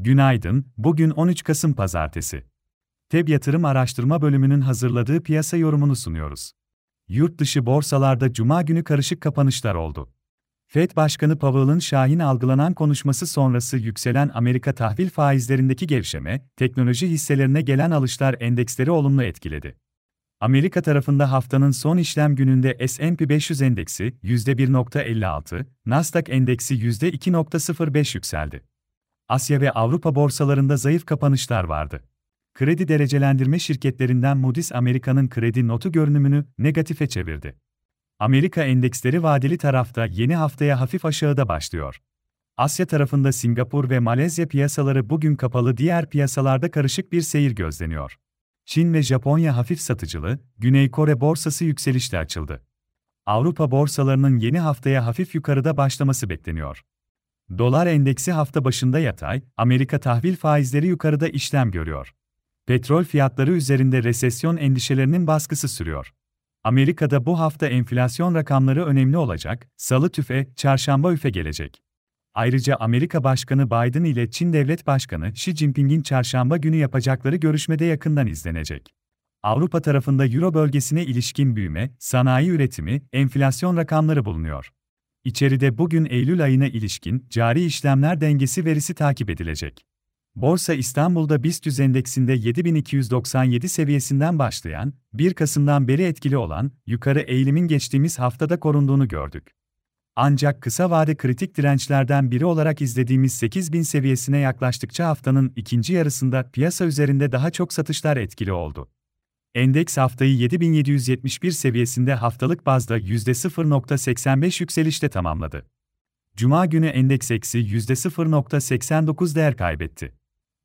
Günaydın, bugün 13 Kasım Pazartesi. TEB Yatırım Araştırma Bölümünün hazırladığı piyasa yorumunu sunuyoruz. Yurt dışı borsalarda cuma günü karışık kapanışlar oldu. Fed Başkanı Powell'ın şahin algılanan konuşması sonrası yükselen Amerika tahvil faizlerindeki gevşeme, teknoloji hisselerine gelen alışlar endeksleri olumlu etkiledi. Amerika tarafında haftanın son işlem gününde S&P 500 endeksi %1.56, Nasdaq endeksi %2.05 yükseldi. Asya ve Avrupa borsalarında zayıf kapanışlar vardı. Kredi derecelendirme şirketlerinden Moody's Amerika'nın kredi notu görünümünü negatife çevirdi. Amerika endeksleri vadeli tarafta yeni haftaya hafif aşağıda başlıyor. Asya tarafında Singapur ve Malezya piyasaları bugün kapalı diğer piyasalarda karışık bir seyir gözleniyor. Çin ve Japonya hafif satıcılı, Güney Kore borsası yükselişle açıldı. Avrupa borsalarının yeni haftaya hafif yukarıda başlaması bekleniyor. Dolar endeksi hafta başında yatay, Amerika tahvil faizleri yukarıda işlem görüyor. Petrol fiyatları üzerinde resesyon endişelerinin baskısı sürüyor. Amerika'da bu hafta enflasyon rakamları önemli olacak, salı tüfe, çarşamba üfe gelecek. Ayrıca Amerika Başkanı Biden ile Çin Devlet Başkanı Xi Jinping'in çarşamba günü yapacakları görüşmede yakından izlenecek. Avrupa tarafında Euro bölgesine ilişkin büyüme, sanayi üretimi, enflasyon rakamları bulunuyor. İçeride bugün Eylül ayına ilişkin cari işlemler dengesi verisi takip edilecek. Borsa İstanbul'da BIST endeksinde 7297 seviyesinden başlayan, 1 Kasım'dan beri etkili olan yukarı eğilimin geçtiğimiz haftada korunduğunu gördük. Ancak kısa vade kritik dirençlerden biri olarak izlediğimiz 8000 seviyesine yaklaştıkça haftanın ikinci yarısında piyasa üzerinde daha çok satışlar etkili oldu. Endeks haftayı 7771 seviyesinde haftalık bazda %0.85 yükselişte tamamladı. Cuma günü endeks eksi %0.89 değer kaybetti.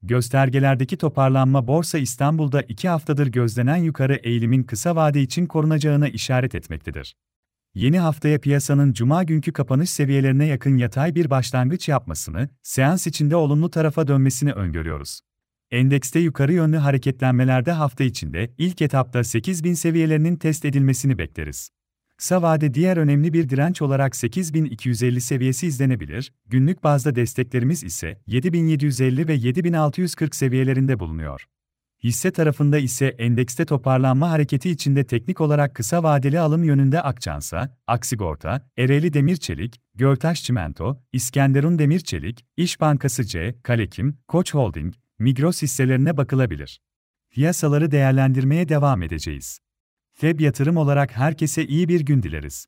Göstergelerdeki toparlanma Borsa İstanbul'da iki haftadır gözlenen yukarı eğilimin kısa vade için korunacağına işaret etmektedir. Yeni haftaya piyasanın cuma günkü kapanış seviyelerine yakın yatay bir başlangıç yapmasını, seans içinde olumlu tarafa dönmesini öngörüyoruz. Endekste yukarı yönlü hareketlenmelerde hafta içinde ilk etapta 8000 seviyelerinin test edilmesini bekleriz. Kısa vade diğer önemli bir direnç olarak 8250 seviyesi izlenebilir, günlük bazda desteklerimiz ise 7750 ve 7640 seviyelerinde bulunuyor. Hisse tarafında ise endekste toparlanma hareketi içinde teknik olarak kısa vadeli alım yönünde Akçansa, Aksigorta, Ereğli Demirçelik, Göltaş Çimento, İskenderun Demirçelik, İş Bankası C, Kalekim, Koç Holding, Migros hisselerine bakılabilir. Piyasaları değerlendirmeye devam edeceğiz. FEB yatırım olarak herkese iyi bir gün dileriz.